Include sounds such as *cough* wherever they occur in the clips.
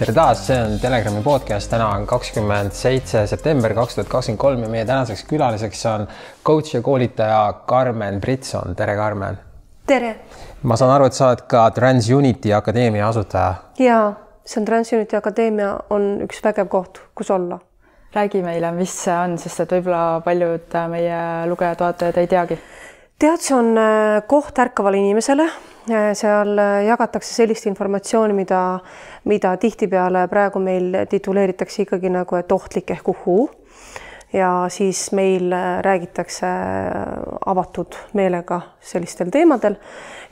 tere taas, see on Telegrami podcast, täna on kakskümmend seitse september kaks tuhat kakskümmend kolm ja meie tänaseks külaliseks on coach ja koolitaja Karmen Britson, tere Karmen. tere. ma saan aru, et sa oled ka TransUnity Akadeemia asutaja. ja, see on TransUnity Akadeemia on üks vägev koht, kus olla. räägi meile, mis see on, sest et võib-olla paljud meie lugejad-vaatajad ei teagi. tead, see on äh, koht ärkavale inimesele Äh, seal äh, jagatakse sellist informatsiooni, mida, mida tihtipeale praegu meil tituleeritakse ikkagi nagu, et ohtlik ehk uhuu. ja siis meil äh, räägitakse avatud meelega sellistel teemadel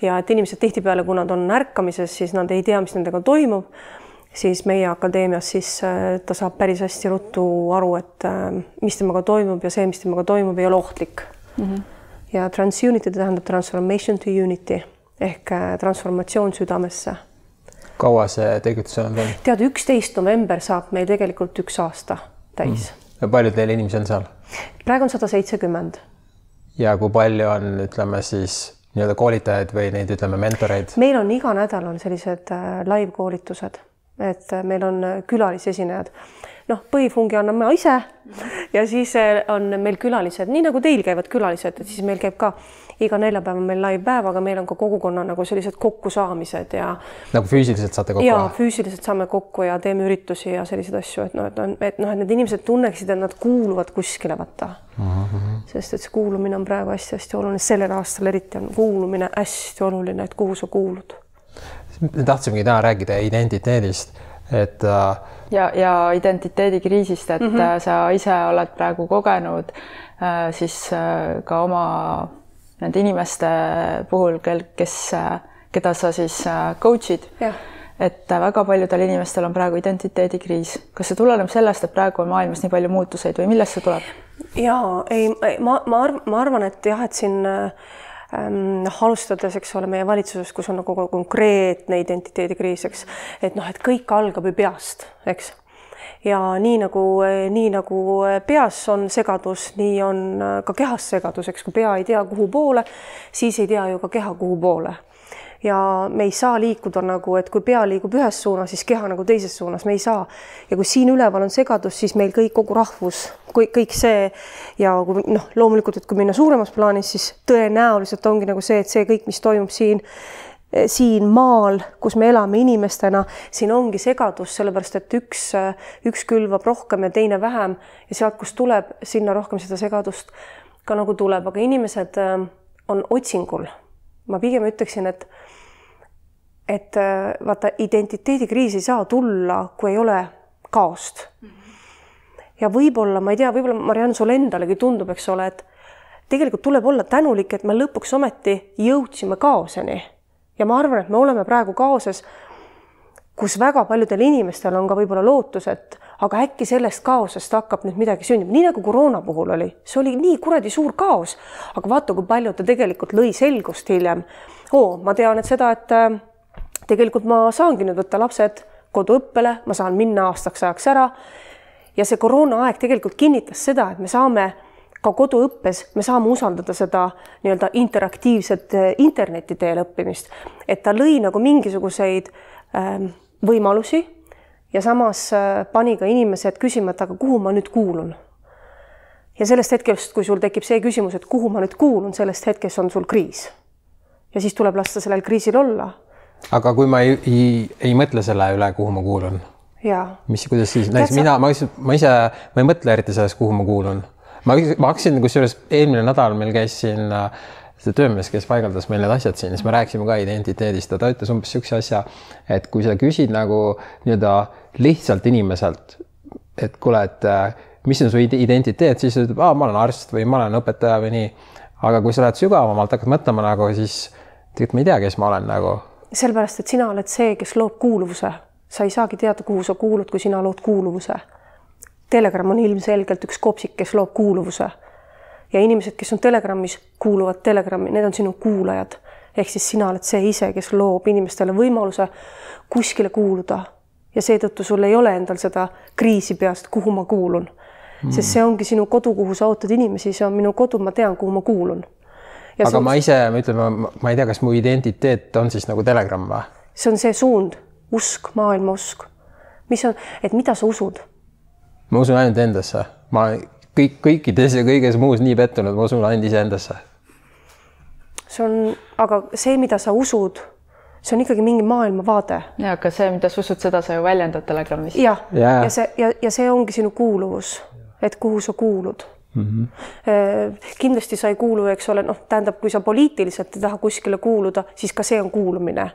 ja et inimesed tihtipeale, kui nad on ärkamises, siis nad ei tea, mis nendega toimub, siis meie akadeemias siis ta saab päris hästi ruttu aru, et mis temaga toimub ja see, mis temaga toimub, ei ole ohtlik mm. -hmm. ja transunity tähendab transformation to unity ehk äh, transformatsioon südamesse. kaua see tegutsus on veel? tead, üksteist november saab meil tegelikult üks aasta täis mm.. palju teil inimesi on seal? praegu on sada seitsekümmend. ja kui palju on, ütleme siis nii-öelda koolitajaid või neid, ütleme, mentoreid? meil on iga nädal on sellised äh, live koolitused, et äh, meil on külalisesinejad noh, põhifungi annan ma ise ja siis on meil külalised, nii nagu teil käivad külalised, et siis meil käib ka iga neljapäev on meil live päev, aga meil on ka kogukonna nagu sellised kokkusaamised ja. nagu füüsiliselt saate kokku? ja füüsiliselt saame kokku ja teeme üritusi ja selliseid asju, et noh, et, et noh, et need inimesed tunneksid, et nad kuuluvad kuskile, vaata mm. -hmm. sest et see kuulumine on praegu hästi-hästi oluline, sellel aastal eriti on kuulumine hästi oluline, et kuhu sa kuulud. me tahtsimegi täna rääkida identiteedist, et äh, ja, ja identiteedikriisist, et mm -hmm. sa ise oled praegu kogenud äh, siis äh, ka oma nende inimeste puhul, kel, kes, keda sa siis äh, coach'id. et äh, väga paljudel inimestel on praegu identiteedikriis. kas see tuleneb sellest, et praegu on maailmas nii palju muutuseid või millest see tuleb? ja ei, ma, ma arv-, ma arvan, et jah, et siin ähm, noh, alustades, eks ole, meie valitsuses, kus on nagu konkreetne identiteedikriis, eks, et noh, et kõik algab ju peast, eks. Ja nii nagu, nii nagu peas on segadus, nii on ka kehas segadus, eks, kui pea ei tea, kuhu poole, siis ei tea ju ka keha, kuhu poole ja me ei saa liikuda nagu, et kui pea liigub ühes suunas, siis keha nagu teises suunas, me ei saa. ja kui siin üleval on segadus, siis meil kõik, kogu rahvus, kõik see ja kui noh, loomulikult, et kui minna suuremas plaanis, siis tõenäoliselt ongi nagu see, et see kõik, mis toimub siin Eh, siin maal, kus me elame inimestena, siin ongi segadus, sellepärast et üks, eh, üks külvab rohkem ja teine vähem ja sealt, kust tuleb, sinna rohkem seda segadust ka nagu tuleb, aga inimesed eh, on otsingul. Ma pigem ütleksin, et et vaata, identiteedikriis ei saa tulla, kui ei ole kaost. ja võib-olla, ma ei tea, võib-olla Mariann, sulle endalegi tundub, eks ole, et tegelikult tuleb olla tänulik, et me lõpuks ometi jõudsime kaoseni ja ma arvan, et me oleme praegu kaoses, kus väga paljudel inimestel on ka võib-olla lootus, et aga äkki sellest kaosest hakkab nüüd midagi sündima, nii nagu koroona puhul oli, see oli nii kuradi suur kaos, aga vaata, kui palju ta tegelikult lõi selgust hiljem. oo, ma tean, et seda, et äh, tegelikult ma saangi nüüd võtta lapsed koduõppele, ma saan minna aastaks ajaks ära. ja see koroonaaeg tegelikult kinnitas seda, et me saame ka koduõppes me saame usaldada seda nii-öelda interaktiivset äh, interneti teel õppimist, et ta lõi nagu mingisuguseid ähm, võimalusi ja samas äh, pani ka inimesed küsima, et aga kuhu ma nüüd kuulun. ja sellest hetkest, kui sul tekib see küsimus, et kuhu ma nüüd kuulun, sellest hetkest on sul kriis. ja siis tuleb lasta sellel kriisil olla. aga kui ma ei, ei, ei mõtle selle üle, kuhu ma kuulun? mis, kuidas siis, näiteks mina, ma ise, ma ise, ma ei mõtle eriti sellest, kuhu ma kuulun ma, ma hakkasin, kusjuures eelmine nädal meil käis siin äh, see töömees, kes paigaldas meil need asjad siin, siis me rääkisime ka identiteedist ja ta ütles umbes niisuguse asja, et kui sa küsid nagu nii-öelda lihtsalt inimeselt, et kuule, et äh, mis on su identiteet, siis ta ütleb, aa, ma olen arst või ma olen õpetaja või nii. aga kui sa lähed sügavamalt, hakkad mõtlema nagu, siis tegelikult ma ei tea, kes ma olen nagu. sellepärast, et sina oled see, kes loob kuuluvuse. sa ei saagi teada, kuhu sa kuulud, kui sina lood kuuluvuse Telegram on ilmselgelt üks kopsik, kes loob kuuluvuse. Ja inimesed, kes on Telegramis, kuuluvad Telegrami, need on sinu kuulajad. ehk siis sina oled see ise, kes loob inimestele võimaluse kuskile kuuluda. ja seetõttu sul ei ole endal seda kriisi peast, kuhu ma kuulun mm.. sest see ongi sinu kodu, kuhu sa ootad inimesi, see on minu kodu, ma tean, kuhu ma kuulun. aga on... ma ise, ma ütlen, ma ei tea, kas mu identiteet on siis nagu Telegram või? see on see suund, usk, maailma usk mis on, et mida sa usud? ma usun ainult endasse, ma kõik, kõikides ja kõiges muus nii pettunud, ma usun ainult iseendasse. see on, aga see, mida sa usud, see on ikkagi mingi maailmavaade. ja, aga see, mida sa usud, seda sa ju väljendad Telegramis. jah yeah., ja see ja, ja see ongi sinu kuuluvus, et kuhu sa kuulud mm. -hmm. kindlasti sa ei kuulu, eks ole, noh, tähendab, kui sa poliitiliselt ei taha kuskile kuuluda, siis ka see on kuulumine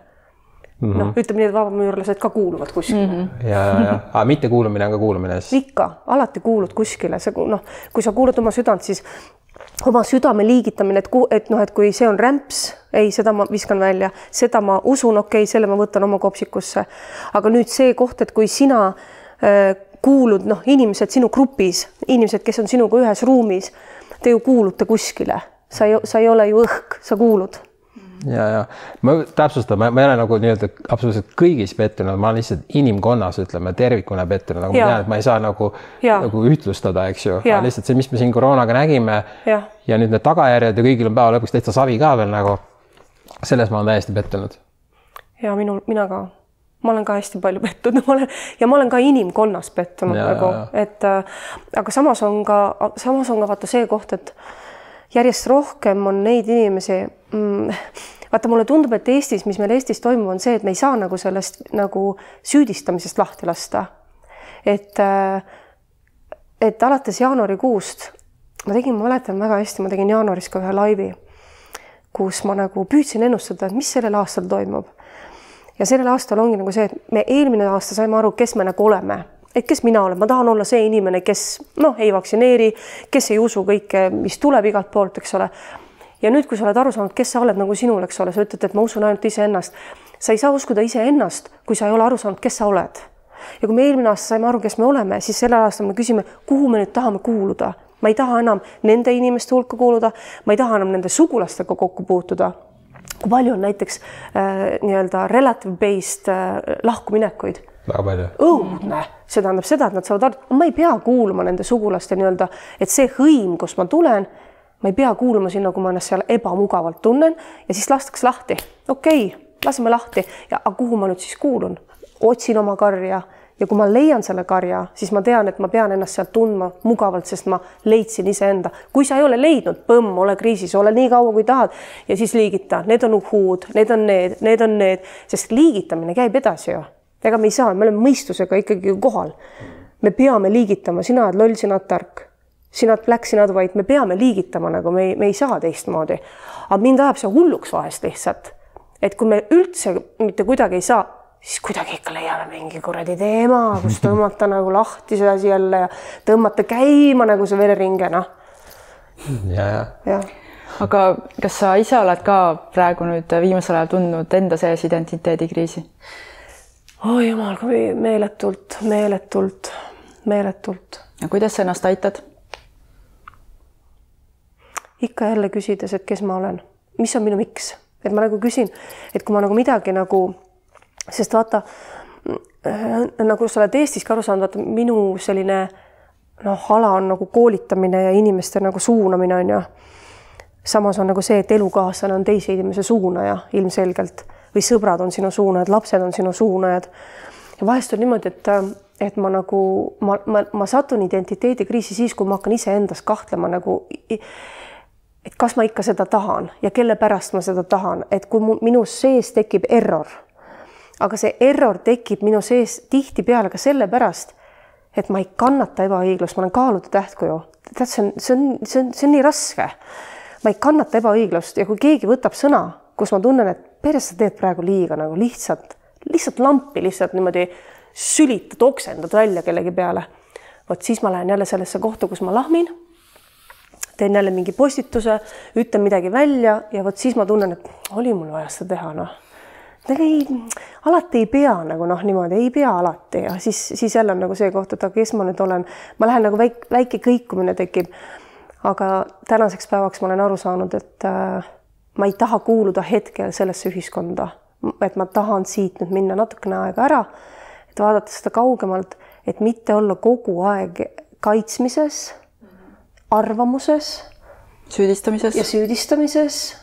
Mm -hmm. noh, ütleme nii, et vabamüürlased ka kuuluvad kuskile mm. -hmm. ja, ja, ja, aga mittekuulumine on ka kuulumine siis? ikka, alati kuulud kuskile, see noh, kui sa kuulad oma südant, siis oma südame liigitamine, et, et noh, et kui see on rämps, ei, seda ma viskan välja, seda ma usun, okei okay,, selle ma võtan oma kopsikusse. aga nüüd see koht, et kui sina äh, kuulud, noh, inimesed sinu grupis, inimesed, kes on sinuga ühes ruumis, te ju kuulute kuskile, sa ei, sa ei ole ju õhk, sa kuulud ja, ja ma täpsustan, ma ei ole nagu nii-öelda absoluutselt kõigis pettunud, ma olen lihtsalt inimkonnas, ütleme tervikuna pettunud, nagu ma tean, et ma ei saa nagu, nagu ühtlustada, eks ju, lihtsalt see, mis me siin koroonaga nägime ja. ja nüüd need tagajärjed ja kõigil on päeva lõpuks täitsa savi ka veel nagu. selles ma olen täiesti pettunud. ja minul, mina ka. Ma olen ka hästi palju pettunud, ma olen ja ma olen ka inimkonnas pettunud ja, nagu, et äh, aga samas on ka, samas on ka vaata see koht, et järjest rohkem on neid inimesi mm, vaata, mulle tundub, et Eestis, mis meil Eestis toimub, on see, et me ei saa nagu sellest nagu süüdistamisest lahti lasta. et, äh, et alates jaanuarikuust ma tegin, ma mäletan väga hästi, ma tegin jaanuaris ka ühe laivi, kus ma nagu püüdsin ennustada, et mis sellel aastal toimub. ja sellel aastal ongi nagu see, et me eelmine aasta saime aru, kes me nagu oleme et kes mina olen, ma tahan olla see inimene, kes noh, ei vaktsineeri, kes ei usu kõike, mis tuleb igalt poolt, eks ole ja nüüd, kui sa oled aru saanud, kes sa oled nagu sinul, eks ole, sa ütled, et ma usun ainult iseennast. sa ei saa uskuda iseennast, kui sa ei ole aru saanud, kes sa oled. ja kui me eelmine aasta saime aru, kes me oleme, siis sellel aastal me küsime, kuhu me nüüd tahame kuuluda. ma ei taha enam nende inimeste hulka kuuluda, ma ei taha enam nende sugulastega kokku puutuda kui palju on näiteks äh, nii-öelda relative based äh, lahkuminekuid? väga palju. õudne, see tähendab seda, et nad saavad aru, ma ei pea kuuluma nende sugulaste nii-öelda, et see hõim, kust ma tulen, ma ei pea kuulama sinna, kui ma ennast seal ebamugavalt tunnen ja siis lastakse lahti. okei okay,, laseme lahti ja kuhu ma nüüd siis kuulun? otsin oma karja ja kui ma leian selle karja, siis ma tean, et ma pean ennast sealt tundma mugavalt, sest ma leidsin iseenda. kui sa ei ole leidnud, põmm, ole kriisis, ole nii kaua, kui tahad ja siis liigita, need on uhhuud, need on need, need on need, sest liigitamine käib edasi ju. ega me ei saa, me oleme mõistusega ikkagi kohal. me peame liigitama, sina oled loll, sina oled tark sina oled black, sina oled white, me peame liigitama nagu me ei, me ei saa teistmoodi. aga mind ajab see hulluks vahest lihtsalt, et kui me üldse mitte kuidagi ei saa, siis kuidagi ikka leiame mingi kuradi teema, kus tõmmata nagu lahti see asi jälle ja tõmmata käima nagu see vereringe, noh. ja, ja, ja aga kas sa ise oled ka praegu nüüd viimasel ajal tundnud enda sees identiteedikriisi? oi oh, jumal, kui meeletult, meeletult, meeletult. ja kuidas sa ennast aitad? Ikka jälle küsides, et kes ma olen, mis on minu miks, et ma nagu küsin, et kui ma nagu midagi nagu, sest vaata äh, nagu sa oled Eestis ka aru saanud, vaata minu selline noh, ala on nagu koolitamine ja inimeste nagu suunamine on ju. samas on nagu see, et elukaaslane on teise inimese suunaja ilmselgelt või sõbrad on sinu suunajad, lapsed on sinu suunajad. ja vahest on niimoodi, et, et ma nagu ma, ma, ma satun identiteedikriisi siis, kui ma hakkan iseendas kahtlema nagu et kas ma ikka seda tahan ja kelle pärast ma seda tahan, et kui mu, minu sees tekib error, aga see error tekib minu sees tihtipeale ka sellepärast, et ma ei kannata ebaõiglust, ma olen kaalutud tähtkuju. tead, see on, see on, see on, see on nii raske. ma ei kannata ebaõiglust ja kui keegi võtab sõna, kus ma tunnen, et peres sa teed praegu liiga nagu lihtsalt, lihtsalt lampi lihtsalt niimoodi sülitad, oksendad välja kellegi peale. vot siis ma lähen jälle sellesse kohta, kus ma lahmin teen jälle mingi postituse, ütlen midagi välja ja vot siis ma tunnen, et oli mul vaja seda teha, noh. ei, alati ei pea nagu noh, niimoodi ei pea alati ja siis, siis jälle on nagu see koht, et aga kes ma nüüd olen, ma lähen nagu väike, väike kõikumine tekib. aga tänaseks päevaks ma olen aru saanud, et äh, ma ei taha kuuluda hetkel sellesse ühiskonda, et ma tahan siit nüüd minna natukene aega ära, et vaadata seda kaugemalt, et mitte olla kogu aeg kaitsmises arvamuses. süüdistamises. ja süüdistamises.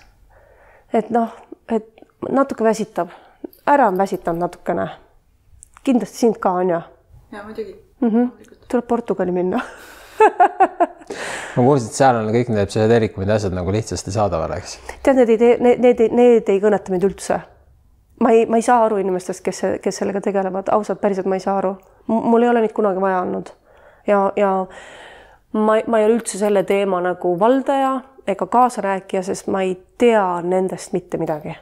et noh, et natuke väsitab, ära on väsitanud natukene. kindlasti sind ka on ju, ja muidugi mm. -hmm. tuleb Portugali minna *laughs* ma kuulsin, et seal on kõik need psühhedeelikumid ja asjad nagu lihtsasti saadaval, eks? tead, need ei tee, need, need, need ei kõneta mind üldse. ma ei, ma ei saa aru inimestest, kes, kes sellega tegelevad, ausalt, päriselt ma ei saa aru. mul ei ole neid kunagi vaja olnud ja, ja ma, ma ei ole üldse selle teema nagu valdaja ega kaasarääkija, sest ma ei tea nendest mitte midagi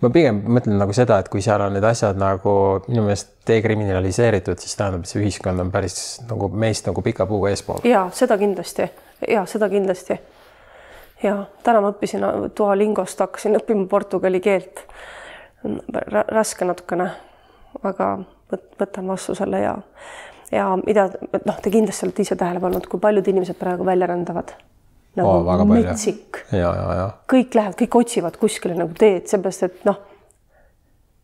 ma pigem mõtlen nagu seda, et kui seal on need asjad nagu minu meelest dekriminaliseeritud, siis tähendab, et see ühiskond on päris nagu meist nagu pika puuga eespool. ja seda kindlasti ja seda kindlasti. ja täna ma õppisin Duolingost, hakkasin õppima portugali keelt. raske natukene, aga võtan vastu selle ja ja mida noh, te kindlasti olete ise tähele pannud, kui paljud inimesed praegu välja rändavad. Nagu oh, metsik. kõik lähevad, kõik otsivad kuskile nagu teed, seepärast et noh,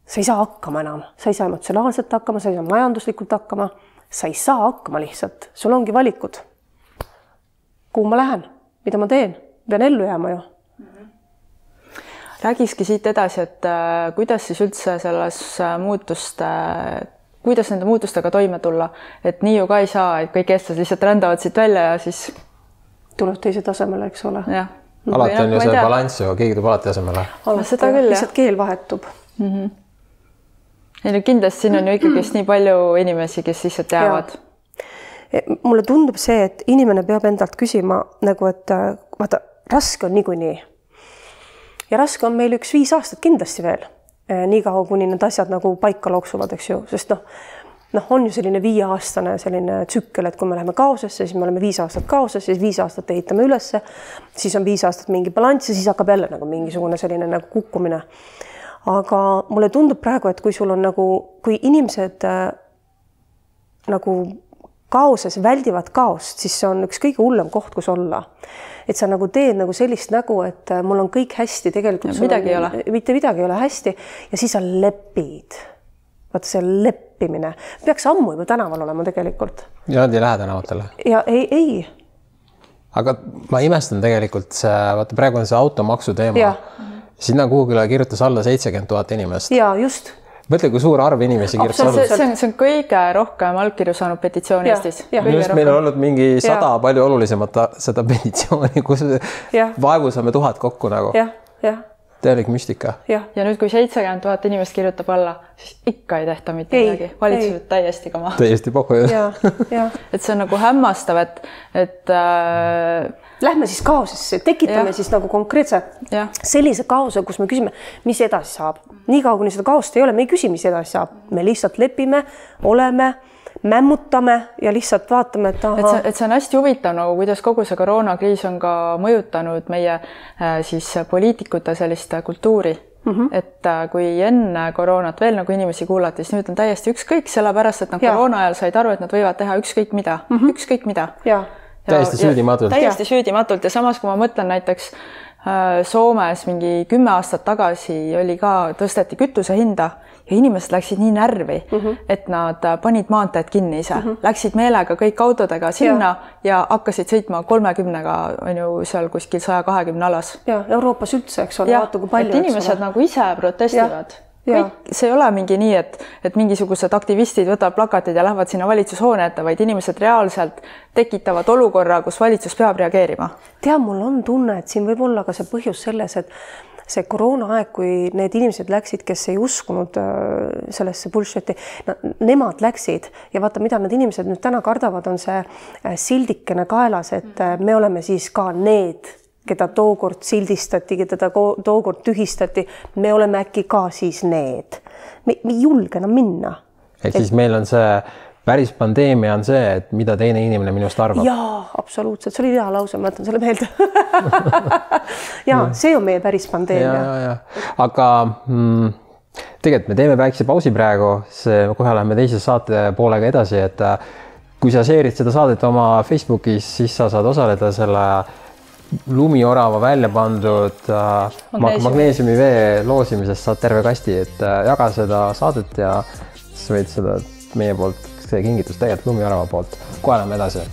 sa ei saa hakkama enam, sa ei saa emotsionaalselt hakkama, sa ei saa majanduslikult hakkama, sa ei saa hakkama lihtsalt, sul ongi valikud. kuhu ma lähen, mida ma teen, pean ellu jääma ju. Räägikski siit edasi, et äh, kuidas siis üldse selles äh, muutuste äh, kuidas nende muutustega toime tulla, et nii ju ka ei saa, et kõik eestlased lihtsalt rändavad siit välja ja siis tuleb teise tasemele, eks ole. alati on ju see balanss ju, keegi tuleb alati asemele. seda küll, lihtsalt keel vahetub mm. -hmm. ei no kindlasti siin on ju ikkagist nii palju inimesi, kes lihtsalt jäävad. E, mulle tundub see, et inimene peab endalt küsima nagu, et äh, vaata, raske on niikuinii. ja raske on meil üks viis aastat kindlasti veel, niikaua kuni need asjad nagu paika loksuvad, eks ju, sest noh noh, on ju selline viieaastane selline tsükkel, et kui me läheme kaosesse, siis me oleme viis aastat kaoses, siis viis aastat ehitame ülesse, siis on viis aastat mingi balanss ja siis hakkab jälle nagu mingisugune selline nagu kukkumine. aga mulle tundub praegu, et kui sul on nagu, kui inimesed äh, nagu kaoses väldivad kaost, siis see on üks kõige hullem koht, kus olla. et sa nagu teed nagu sellist nägu, et äh, mul on kõik hästi, tegelikult midagi on, ei ole, mitte midagi ei ole hästi ja siis sa lepid vaata see leppimine peaks ammu juba tänaval olema tegelikult. ja nad ei lähe tänavatele? ja ei, ei. aga ma imestan tegelikult see, vaata praegu on see automaksu teema. sinna kuhugile kirjutas alla seitsekümmend tuhat inimest. ja just mõtle, kui suur arv inimesi kirjutas alla. see on, see on kõige rohkem allkirju saanud petitsioon ja, Eestis. minu arust meil on olnud mingi sada palju olulisemat seda *laughs* petitsiooni, kus vaevu saame tuhat kokku nagu. jah, jah täielik müstika. ja nüüd, kui seitsekümmend tuhat inimest kirjutab alla, siis ikka ei tehta mitte ei, midagi, valitsused täiesti kama. täiesti pohhu jah. *laughs* et see on nagu hämmastav, et, et äh.... Lähme siis kaosesse, tekitame ja. siis nagu konkreetse ja. sellise kaose, kus me küsime, mis edasi saab. niikaua, kuni seda kaost ei ole, me ei küsi, mis edasi saab, me lihtsalt lepime, oleme mämmutame ja lihtsalt vaatame, et ahah. et see, et see on hästi huvitav nagu, kuidas kogu see koroonakriis on ka mõjutanud meie äh, siis poliitikute sellist kultuuri Mm -hmm. et äh, kui enne koroonat veel nagu inimesi kuulati, siis nüüd on täiesti ükskõik, sellepärast et nad ja. koroona ajal said aru, et nad võivad teha ükskõik mida mm, -hmm. ükskõik mida. Täiesti süüdimatult. täiesti süüdimatult ja samas, kui ma mõtlen näiteks äh, Soomes mingi kümme aastat tagasi oli ka, tõsteti kütuse hinda ja inimesed läksid nii närvi mm, -hmm. et nad äh, panid maanteed kinni ise mm, -hmm. läksid meelega kõik autodega sinna ja, ja hakkasid sõitma kolmekümnega, on ju seal kuskil saja kahekümne alas. ja Euroopas üldse, eks ole, vaata kui palju. inimesed nagu ise protestivad kõik, see ei ole mingi nii, et, et mingisugused aktivistid võtavad plakatid ja lähevad sinna valitsushoone ette, vaid inimesed reaalselt tekitavad olukorra, kus valitsus peab reageerima. tead, mul on tunne, et siin võib olla ka see põhjus selles, et see koroonaaeg, kui need inimesed läksid, kes ei uskunud äh, sellesse bullshit'i, nemad läksid ja vaata, mida need inimesed nüüd täna kardavad, on see äh, sildikene kaelas, et äh, me oleme siis ka need, keda tookord sildistati, keda tookord tühistati, me oleme äkki ka siis need. me ei julge enam minna. ehk siis et... meil on see päris pandeemia on see, et mida teine inimene minust arvab. jaa, absoluutselt, see oli hea lause, ma jätan selle meelde *laughs* ja see on meie päris pandeemia. aga mm, tegelikult me teeme väikse pausi praegu, see kohe läheme teise saate poolega edasi, et äh, kui sa share'id seda saadet oma Facebookis, siis sa saad osaleda selle lumiorava välja pandud äh, magneesiumi vee loosimisest saad terve kasti, et äh, jaga seda saadet ja siis võid seda meie poolt see kingitus tegelikult Lummirava poolt. kohe läheme edasi